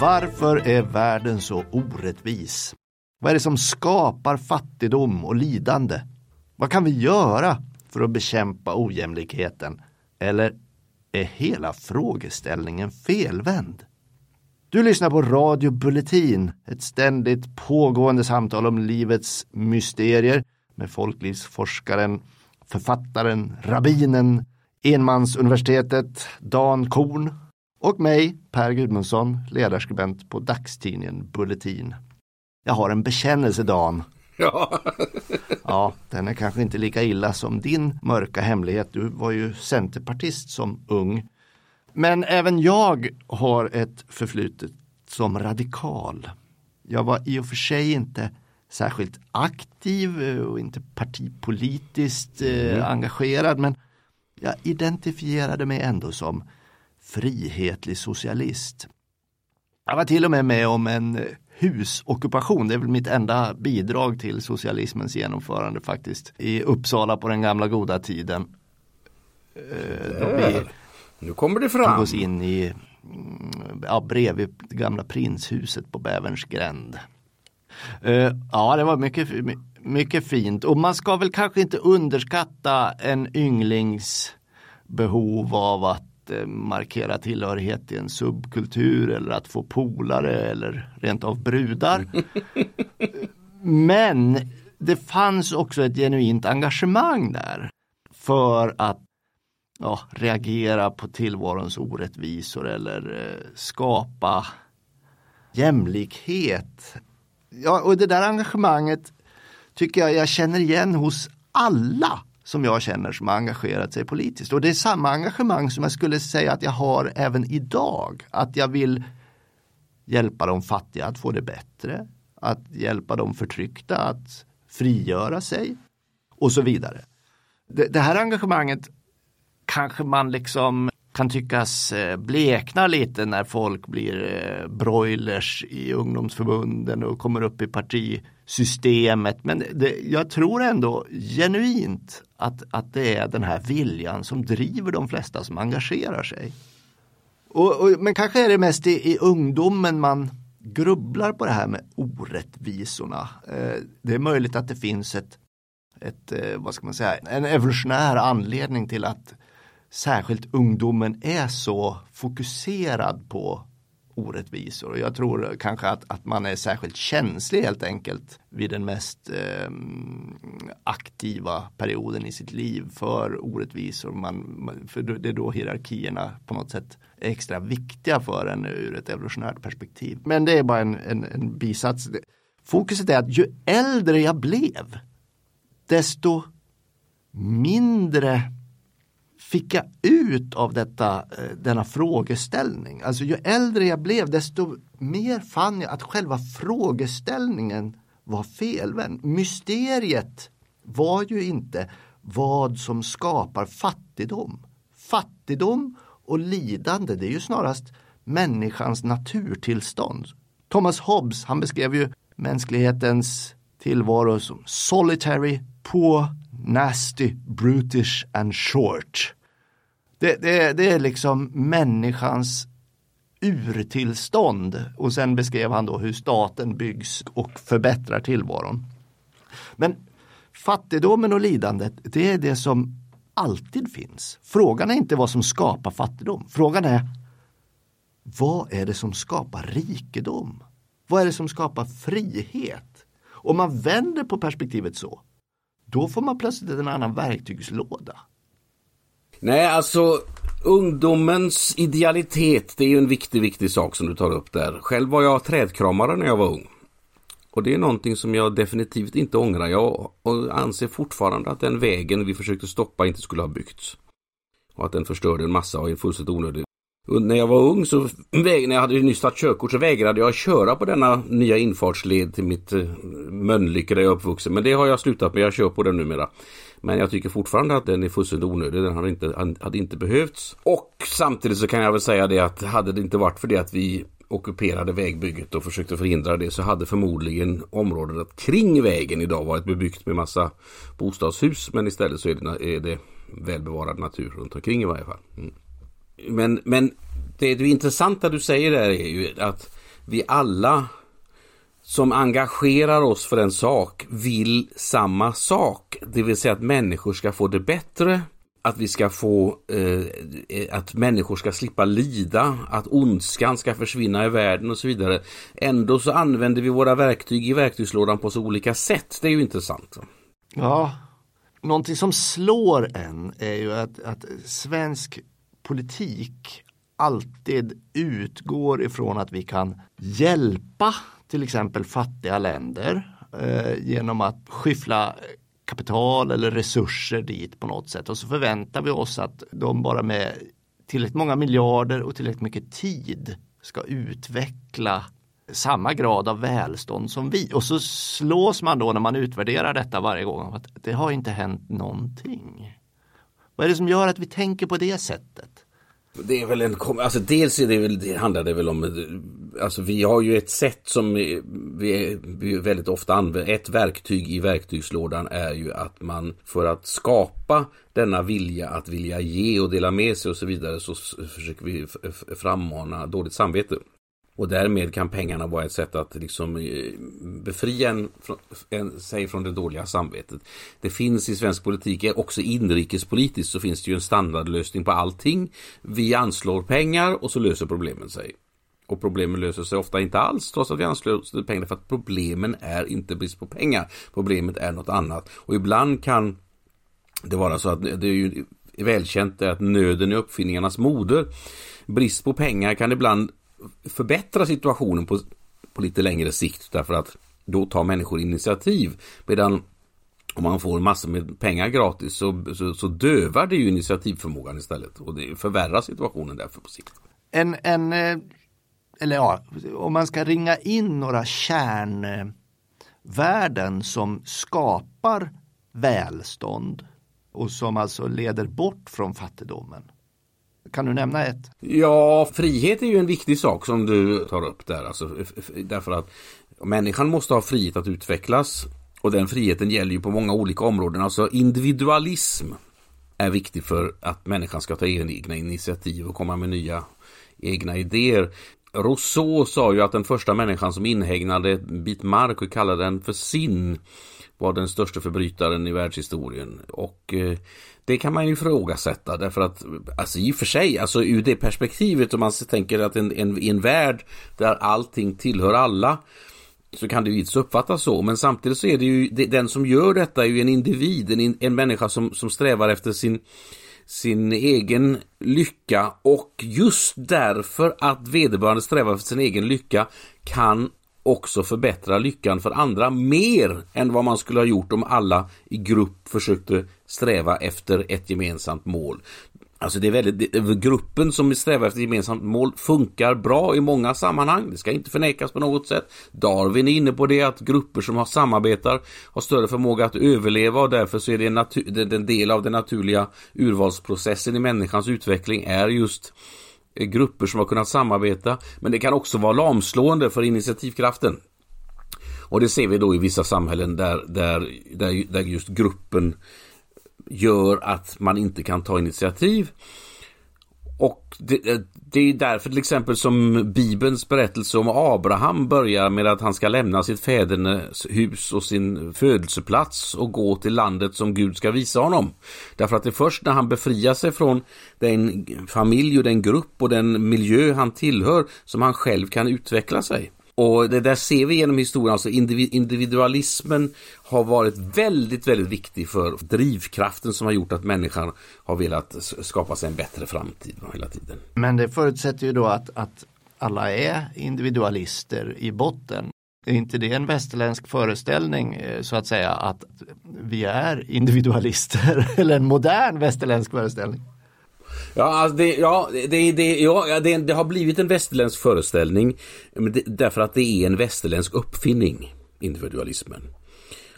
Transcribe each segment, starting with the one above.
Varför är världen så orättvis? Vad är det som skapar fattigdom och lidande? Vad kan vi göra för att bekämpa ojämlikheten? Eller är hela frågeställningen felvänd? Du lyssnar på Radio Bulletin, ett ständigt pågående samtal om livets mysterier med folklivsforskaren, författaren, rabbinen, enmansuniversitetet Dan Korn och mig, Per Gudmundsson, ledarskribent på dagstidningen Bulletin. Jag har en bekännelse Dan. Ja. ja, den är kanske inte lika illa som din mörka hemlighet. Du var ju centerpartist som ung. Men även jag har ett förflutet som radikal. Jag var i och för sig inte särskilt aktiv och inte partipolitiskt eh, mm. engagerad men jag identifierade mig ändå som frihetlig socialist. Jag var till och med med om en husockupation. Det är väl mitt enda bidrag till socialismens genomförande faktiskt. I Uppsala på den gamla goda tiden. Eh, vi nu kommer det fram. tog oss in i mm, ja, bredvid det gamla prinshuset på Bäverns gränd. Uh, ja, det var mycket, mycket fint och man ska väl kanske inte underskatta en ynglings behov av att Eh, markera tillhörighet till en subkultur eller att få polare eller rent av brudar. Men det fanns också ett genuint engagemang där för att ja, reagera på tillvarons orättvisor eller eh, skapa jämlikhet. Ja, och det där engagemanget tycker jag jag känner igen hos alla som jag känner som har engagerat sig politiskt. Och det är samma engagemang som jag skulle säga att jag har även idag. Att jag vill hjälpa de fattiga att få det bättre. Att hjälpa de förtryckta att frigöra sig och så vidare. Det, det här engagemanget kanske man liksom kan tyckas eh, blekna lite när folk blir eh, broilers i ungdomsförbunden och kommer upp i partisystemet. Men det, jag tror ändå genuint att, att det är den här viljan som driver de flesta som engagerar sig. Och, och, men kanske är det mest i, i ungdomen man grubblar på det här med orättvisorna. Eh, det är möjligt att det finns ett, ett vad ska man säga, en evolutionär anledning till att särskilt ungdomen är så fokuserad på orättvisor. Och jag tror kanske att, att man är särskilt känslig helt enkelt vid den mest eh, aktiva perioden i sitt liv för orättvisor. Man, för det är då hierarkierna på något sätt är extra viktiga för en ur ett evolutionärt perspektiv. Men det är bara en, en, en bisats. Fokuset är att ju äldre jag blev desto mindre fick jag ut av detta, eh, denna frågeställning? Alltså ju äldre jag blev desto mer fann jag att själva frågeställningen var felvänd. Mysteriet var ju inte vad som skapar fattigdom. Fattigdom och lidande det är ju snarast människans naturtillstånd. Thomas Hobbes han beskrev ju mänsklighetens tillvaro som solitary, poor, nasty, brutish and short. Det, det, det är liksom människans urtillstånd och sen beskrev han då hur staten byggs och förbättrar tillvaron. Men fattigdomen och lidandet, det är det som alltid finns. Frågan är inte vad som skapar fattigdom. Frågan är vad är det som skapar rikedom? Vad är det som skapar frihet? Om man vänder på perspektivet så, då får man plötsligt en annan verktygslåda. Nej, alltså ungdomens idealitet, det är ju en viktig, viktig sak som du tar upp där. Själv var jag trädkramare när jag var ung. Och det är någonting som jag definitivt inte ångrar. Jag anser fortfarande att den vägen vi försökte stoppa inte skulle ha byggts. Och att den förstörde en massa och är fullständigt onödig. Och när jag var ung så, när jag hade nyss tagit körkort så vägrade jag köra på denna nya infartsled till mitt eh, Mölnlycke där jag är uppvuxen. Men det har jag slutat med, jag kör på den numera. Men jag tycker fortfarande att den är fullständigt onödig. Den hade inte, hade inte behövts. Och samtidigt så kan jag väl säga det att hade det inte varit för det att vi ockuperade vägbygget och försökte förhindra det så hade förmodligen området kring vägen idag varit bebyggt med massa bostadshus men istället så är det, är det välbevarad natur runt omkring i varje fall. Mm. Men, men det, det intressanta du säger där är ju att vi alla som engagerar oss för en sak vill samma sak. Det vill säga att människor ska få det bättre, att vi ska få, eh, eh, att människor ska slippa lida, att ondskan ska försvinna i världen och så vidare. Ändå så använder vi våra verktyg i verktygslådan på så olika sätt. Det är ju intressant. Ja, någonting som slår en är ju att, att svensk politik alltid utgår ifrån att vi kan hjälpa till exempel fattiga länder eh, genom att skyffla kapital eller resurser dit på något sätt och så förväntar vi oss att de bara med tillräckligt många miljarder och tillräckligt mycket tid ska utveckla samma grad av välstånd som vi. Och så slås man då när man utvärderar detta varje gång att det har inte hänt någonting. Vad är det som gör att vi tänker på det sättet? Det är väl en, alltså dels är det väl, det handlar det väl om, alltså vi har ju ett sätt som vi, vi väldigt ofta använder, ett verktyg i verktygslådan är ju att man för att skapa denna vilja att vilja ge och dela med sig och så vidare så försöker vi frammana dåligt samvete. Och därmed kan pengarna vara ett sätt att liksom eh, befria en, en, sig från det dåliga samvetet. Det finns i svensk politik, eh, också inrikespolitiskt, så finns det ju en standardlösning på allting. Vi anslår pengar och så löser problemen sig. Och problemen löser sig ofta inte alls trots att vi anslår pengar för att problemen är inte brist på pengar. Problemet är något annat. Och ibland kan det vara så att det är ju välkänt att nöden är uppfinningarnas moder. Brist på pengar kan ibland förbättra situationen på, på lite längre sikt därför att då tar människor initiativ. Medan om man får massor med pengar gratis så, så, så dövar det ju initiativförmågan istället och det förvärrar situationen därför på sikt. En, en eh, eller ja, om man ska ringa in några kärnvärden som skapar välstånd och som alltså leder bort från fattigdomen. Kan du nämna ett? Ja, frihet är ju en viktig sak som du tar upp där. Alltså, därför att människan måste ha frihet att utvecklas och den friheten gäller ju på många olika områden. Alltså individualism är viktig för att människan ska ta egna initiativ och komma med nya egna idéer. Rousseau sa ju att den första människan som inhägnade en bit mark och kallade den för sin var den största förbrytaren i världshistorien. Och eh, det kan man ju ifrågasätta därför att, alltså i och för sig, alltså ur det perspektivet om man tänker att en, en, i en värld där allting tillhör alla så kan det ju inte uppfattas så, men samtidigt så är det ju den som gör detta är ju en individ, en, en människa som, som strävar efter sin sin egen lycka och just därför att vederbörande strävar efter sin egen lycka kan också förbättra lyckan för andra mer än vad man skulle ha gjort om alla i grupp försökte sträva efter ett gemensamt mål. Alltså det är väldigt, gruppen som strävar efter gemensamt mål funkar bra i många sammanhang. Det ska inte förnekas på något sätt. Darwin är inne på det att grupper som har samarbetar har större förmåga att överleva och därför så är det en, natur, en del av den naturliga urvalsprocessen i människans utveckling är just grupper som har kunnat samarbeta. Men det kan också vara lamslående för initiativkraften. Och det ser vi då i vissa samhällen där, där, där, där just gruppen gör att man inte kan ta initiativ. Och det, eh, det, är därför till exempel som Bibelns berättelse om Abraham börjar med att han ska lämna sitt fädernes hus och sin födelseplats och gå till landet som Gud ska visa honom. Därför att det är först när han befriar sig från den familj och den grupp och den miljö han tillhör som han själv kan utveckla sig. Och det där ser vi genom historien, alltså individualismen har varit väldigt, väldigt viktig för drivkraften som har gjort att människan har velat skapa sig en bättre framtid hela tiden. Men det förutsätter ju då att, att alla är individualister i botten. Är inte det en västerländsk föreställning eh, så att säga att vi är individualister eller en modern västerländsk föreställning? Ja, alltså det, ja, det, det, ja det, det, har blivit en västerländsk föreställning därför att det är en västerländsk uppfinning, individualismen.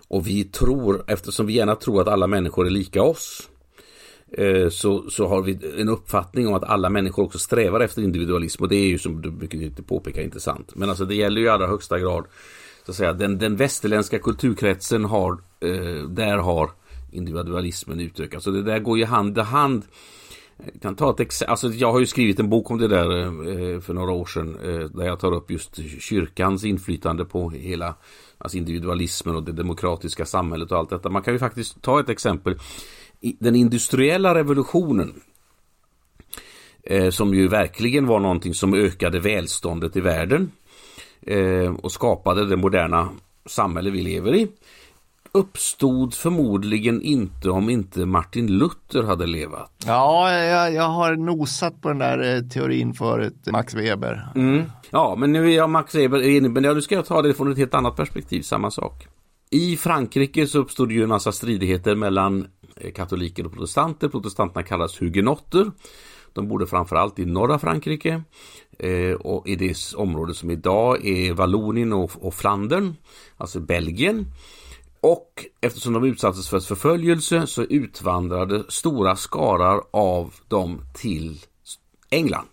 Och vi tror, eftersom vi gärna tror att alla människor är lika oss, eh, så, så har vi en uppfattning om att alla människor också strävar efter individualism och det är ju som du mycket påpekar intressant. Men alltså det gäller ju i allra högsta grad så att säga, den, den västerländska kulturkretsen har, eh, där har individualismen utökats. Så det där går ju hand i hand. Jag kan ta ett exempel, alltså jag har ju skrivit en bok om det där eh, för några år sedan eh, där jag tar upp just kyrkans inflytande på hela alltså individualismen och det demokratiska samhället och allt detta. Man kan ju faktiskt ta ett exempel. Den industriella revolutionen eh, som ju verkligen var någonting som ökade välståndet i världen eh, och skapade det moderna samhälle vi lever i uppstod förmodligen inte om inte Martin Luther hade levat. Ja, jag, jag har nosat på den där eh, teorin förut, Max Weber. Mm. Ja, men nu är jag Max Weber enig, men nu ska jag ta det från ett helt annat perspektiv, samma sak. I Frankrike så uppstod ju en massa stridigheter mellan eh, katoliker och protestanter. Protestanterna kallas hugenotter. De bodde framförallt i norra Frankrike eh, och i det område som idag är Vallonien och, och Flandern, alltså Belgien. Och eftersom de utsattes för förföljelse så utvandrade stora skarar av dem till England.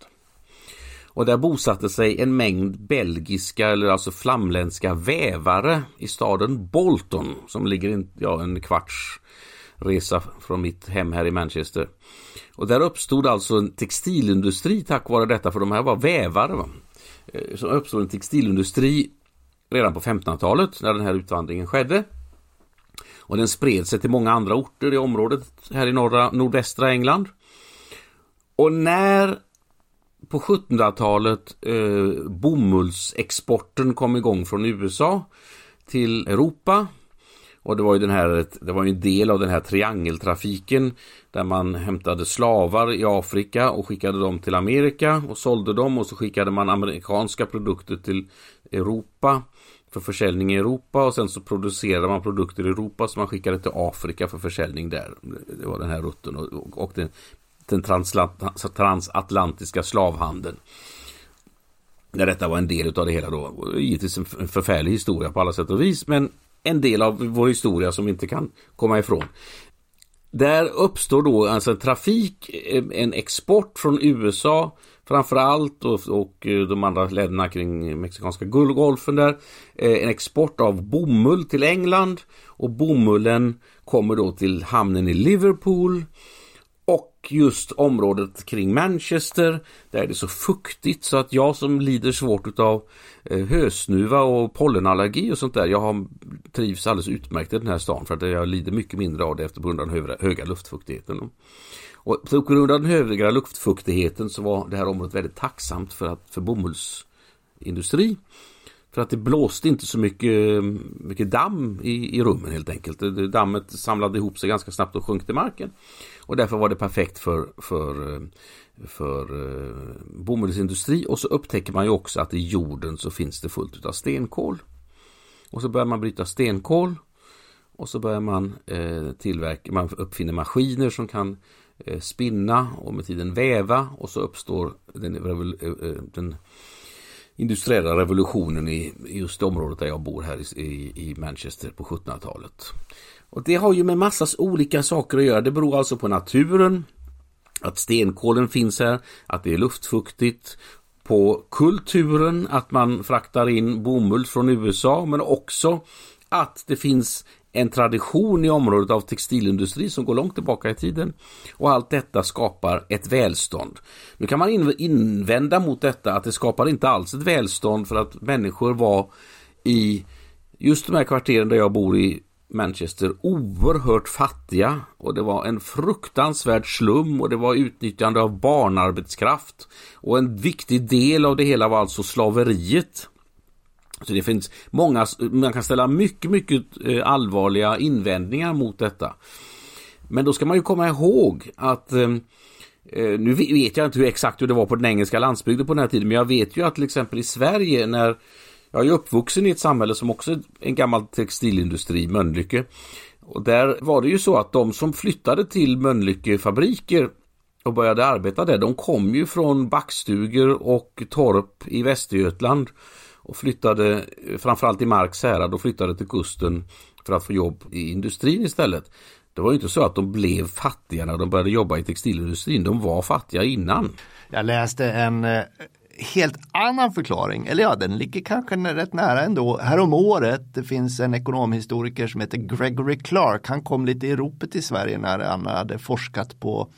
Och där bosatte sig en mängd belgiska eller alltså flamländska vävare i staden Bolton som ligger en, ja, en kvarts resa från mitt hem här i Manchester. Och där uppstod alltså en textilindustri tack vare detta för de här var vävare. Va? Eh, så uppstod en textilindustri redan på 1500-talet när den här utvandringen skedde. Och den spred sig till många andra orter i området här i norra, nordvästra England. Och när på 1700-talet eh, bomullsexporten kom igång från USA till Europa och det var ju den här, det var ju en del av den här triangeltrafiken där man hämtade slavar i Afrika och skickade dem till Amerika och sålde dem och så skickade man amerikanska produkter till Europa för försäljning i Europa och sen så producerade man produkter i Europa som man skickade till Afrika för försäljning där. Det var den här rutten och, och den, den transatlantiska slavhandeln. När detta var en del av det hela då. Givetvis en förfärlig historia på alla sätt och vis men en del av vår historia som vi inte kan komma ifrån. Där uppstår då alltså en trafik, eh, en export från USA framförallt och, och eh, de andra länderna kring Mexikanska guldgolfen där. Eh, en export av bomull till England och bomullen kommer då till hamnen i Liverpool och just området kring Manchester där är det så fuktigt så att jag som lider svårt av eh, hösnuva och pollenallergi och sånt där jag har trivs alldeles utmärkt i den här stan för att jag lider mycket mindre av det efter på grund av den höga luftfuktigheten. Och på grund av den höga luftfuktigheten så var det här området väldigt tacksamt för, att, för bomullsindustri. För att det blåste inte så mycket, mycket damm i, i rummen helt enkelt. Dammet samlade ihop sig ganska snabbt och sjönk till marken. Och därför var det perfekt för, för, eh, för eh, bomullsindustri. Och så upptäcker man ju också att i jorden så finns det fullt av stenkol. Och så börjar man bryta stenkol. Och så börjar man eh, tillverka, man uppfinner maskiner som kan Eh, spinna och med tiden väva och så uppstår den, eh, den industriella revolutionen i just det området där jag bor här i, i Manchester på 1700-talet. Och det har ju med massas olika saker att göra. Det beror alltså på naturen, att stenkolen finns här, att det är luftfuktigt, på kulturen, att man fraktar in bomull från USA, men också att det finns en tradition i området av textilindustri som går långt tillbaka i tiden. Och allt detta skapar ett välstånd. Nu kan man invända mot detta att det skapar inte alls ett välstånd för att människor var i just de här kvarteren där jag bor i Manchester oerhört fattiga och det var en fruktansvärd slum och det var utnyttjande av barnarbetskraft och en viktig del av det hela var alltså slaveriet. Så det finns många, man kan ställa mycket, mycket eh, allvarliga invändningar mot detta. Men då ska man ju komma ihåg att eh, eh, nu vet jag inte hur exakt hur det var på den engelska landsbygden på den här tiden, men jag vet ju att till exempel i Sverige när jag är uppvuxen i ett samhälle som också är en gammal textilindustri, Mölnlycke. Och där var det ju så att de som flyttade till Mölnlycke fabriker och började arbeta där, de kom ju från backstugor och torp i Västergötland och flyttade eh, framförallt i Marks härad och flyttade till kusten för att få jobb i industrin istället. Det var ju inte så att de blev fattiga när de började jobba i textilindustrin. De var fattiga innan. Jag läste en eh, helt annan förklaring, eller ja den ligger kanske rätt nära ändå. Härom året det finns en ekonomhistoriker som heter Gregory Clark. Han kom lite i ropet i Sverige när han hade forskat på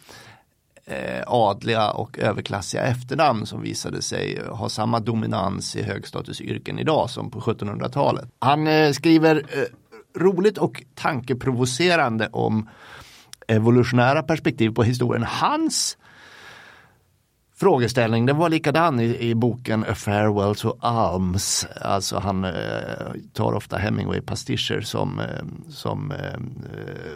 eh, adliga och överklassiga efternamn som visade sig ha samma dominans i högstatusyrken idag som på 1700-talet. Han eh, skriver eh, roligt och tankeprovocerande om evolutionära perspektiv på historien. Hans frågeställning, den var likadan i, i boken A Farewell to Alms. Alltså han eh, tar ofta Hemingway-pastischer som, eh, som eh,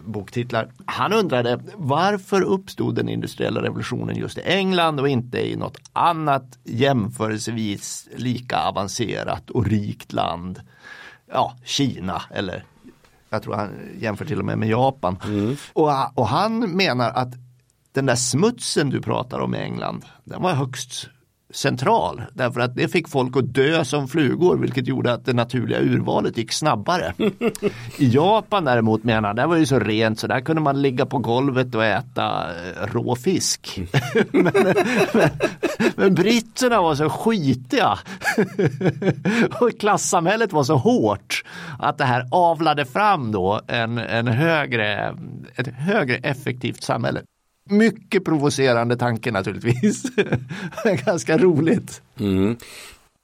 boktitlar. Han undrade varför uppstod den industriella revolutionen just i England och inte i något annat jämförelsevis lika avancerat och rikt land. Ja, Kina eller jag tror han jämför till och med med Japan. Mm. Och, och han menar att den där smutsen du pratar om i England, den var högst central därför att det fick folk att dö som flugor vilket gjorde att det naturliga urvalet gick snabbare. I Japan däremot menar det var ju så rent så där kunde man ligga på golvet och äta eh, rå fisk. men, men, men britterna var så skitiga och klassamhället var så hårt att det här avlade fram då en, en högre, ett högre effektivt samhälle. Mycket provocerande tanke naturligtvis. Ganska roligt. Mm.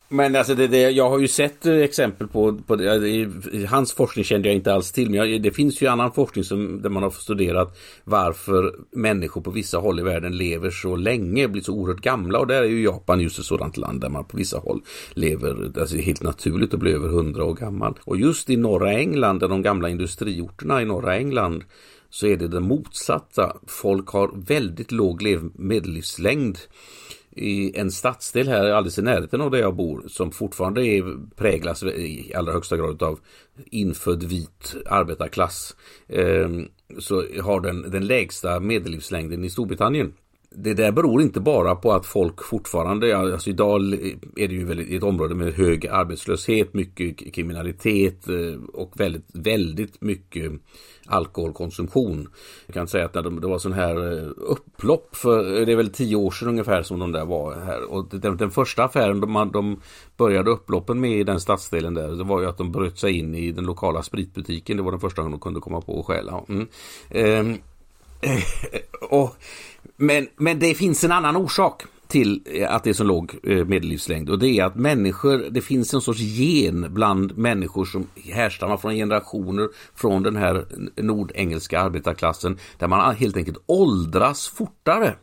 Men alltså det, det, jag har ju sett eh, exempel på, på det, hans forskning kände jag inte alls till. Men jag, det finns ju annan forskning som, där man har studerat varför människor på vissa håll i världen lever så länge, blir så oerhört gamla. Och där är ju Japan just ett sådant land där man på vissa håll lever, alltså helt naturligt att bli över hundra år gammal. Och just i norra England, där de gamla industriorterna i norra England så är det det motsatta. Folk har väldigt låg medellivslängd i en stadsdel här alldeles i närheten av där jag bor som fortfarande är, präglas i allra högsta grad av infödd vit arbetarklass. Eh, så har den den lägsta medellivslängden i Storbritannien det där beror inte bara på att folk fortfarande, alltså idag är det ju väldigt, ett område med hög arbetslöshet, mycket kriminalitet eh, och väldigt, väldigt mycket alkoholkonsumtion. Jag kan säga att när de, det var sån här eh, upplopp för, eh, det är väl tio år sedan ungefär som de där var här. Och den, den första affären de, de började upploppen med i den stadsdelen där, det var ju att de bröt sig in i den lokala spritbutiken. Det var den första gången de kunde komma på att stjäla. Mm. Ehm, och men, men det finns en annan orsak till eh, att det är så låg eh, medellivslängd och det är att människor, det finns en sorts gen bland människor som härstammar från generationer från den här nordengelska arbetarklassen där man helt enkelt åldras fortare.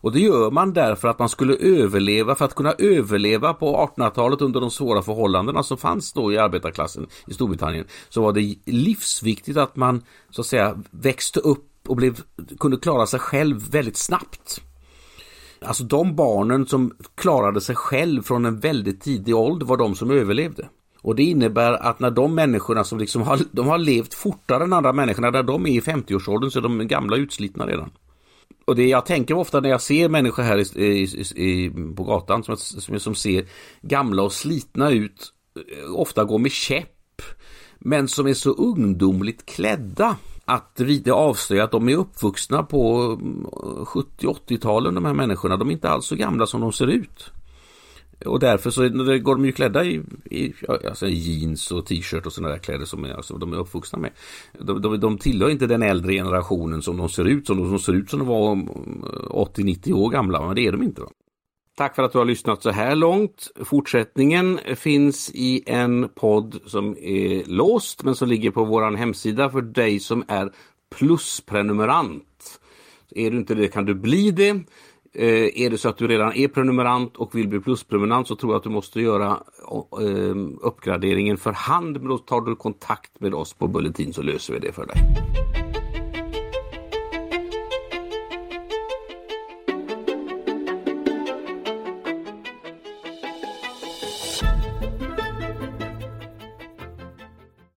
Och det gör man därför att man skulle överleva, för att kunna överleva på 1800-talet under de svåra förhållandena som fanns då i arbetarklassen i Storbritannien, så var det livsviktigt att man så att säga växte upp och blev, kunde klara sig själv väldigt snabbt. Alltså de barnen som klarade sig själv från en väldigt tidig ålder var de som överlevde. Och det innebär att när de människorna som liksom har, de har levt fortare än andra människorna, när de är i 50-årsåldern så är de gamla utslitna redan. Och det jag tänker ofta när jag ser människor här i, i, i, på gatan som, som, som ser gamla och slitna ut, eh, ofta går med käpp, men som är så ungdomligt klädda att det avslöjar att de är uppvuxna på mm, 70-80-talen de här människorna. De är inte alls så gamla som de ser ut. Och därför så går de ju klädda i, i alltså jeans och t-shirt och sådana där kläder som är, alltså, de är uppvuxna med. De, de, de tillhör inte den äldre generationen som de ser ut som. De ser ut som de var 80-90 år gamla, men det är de inte. Va? Tack för att du har lyssnat så här långt. Fortsättningen finns i en podd som är låst men som ligger på vår hemsida för dig som är plusprenumerant. Är du inte det kan du bli det. Eh, är det så att du redan är prenumerant och vill bli plusprenumerant så tror jag att du måste göra eh, uppgraderingen för hand. Men då tar du kontakt med oss på Bulletin så löser vi det för dig.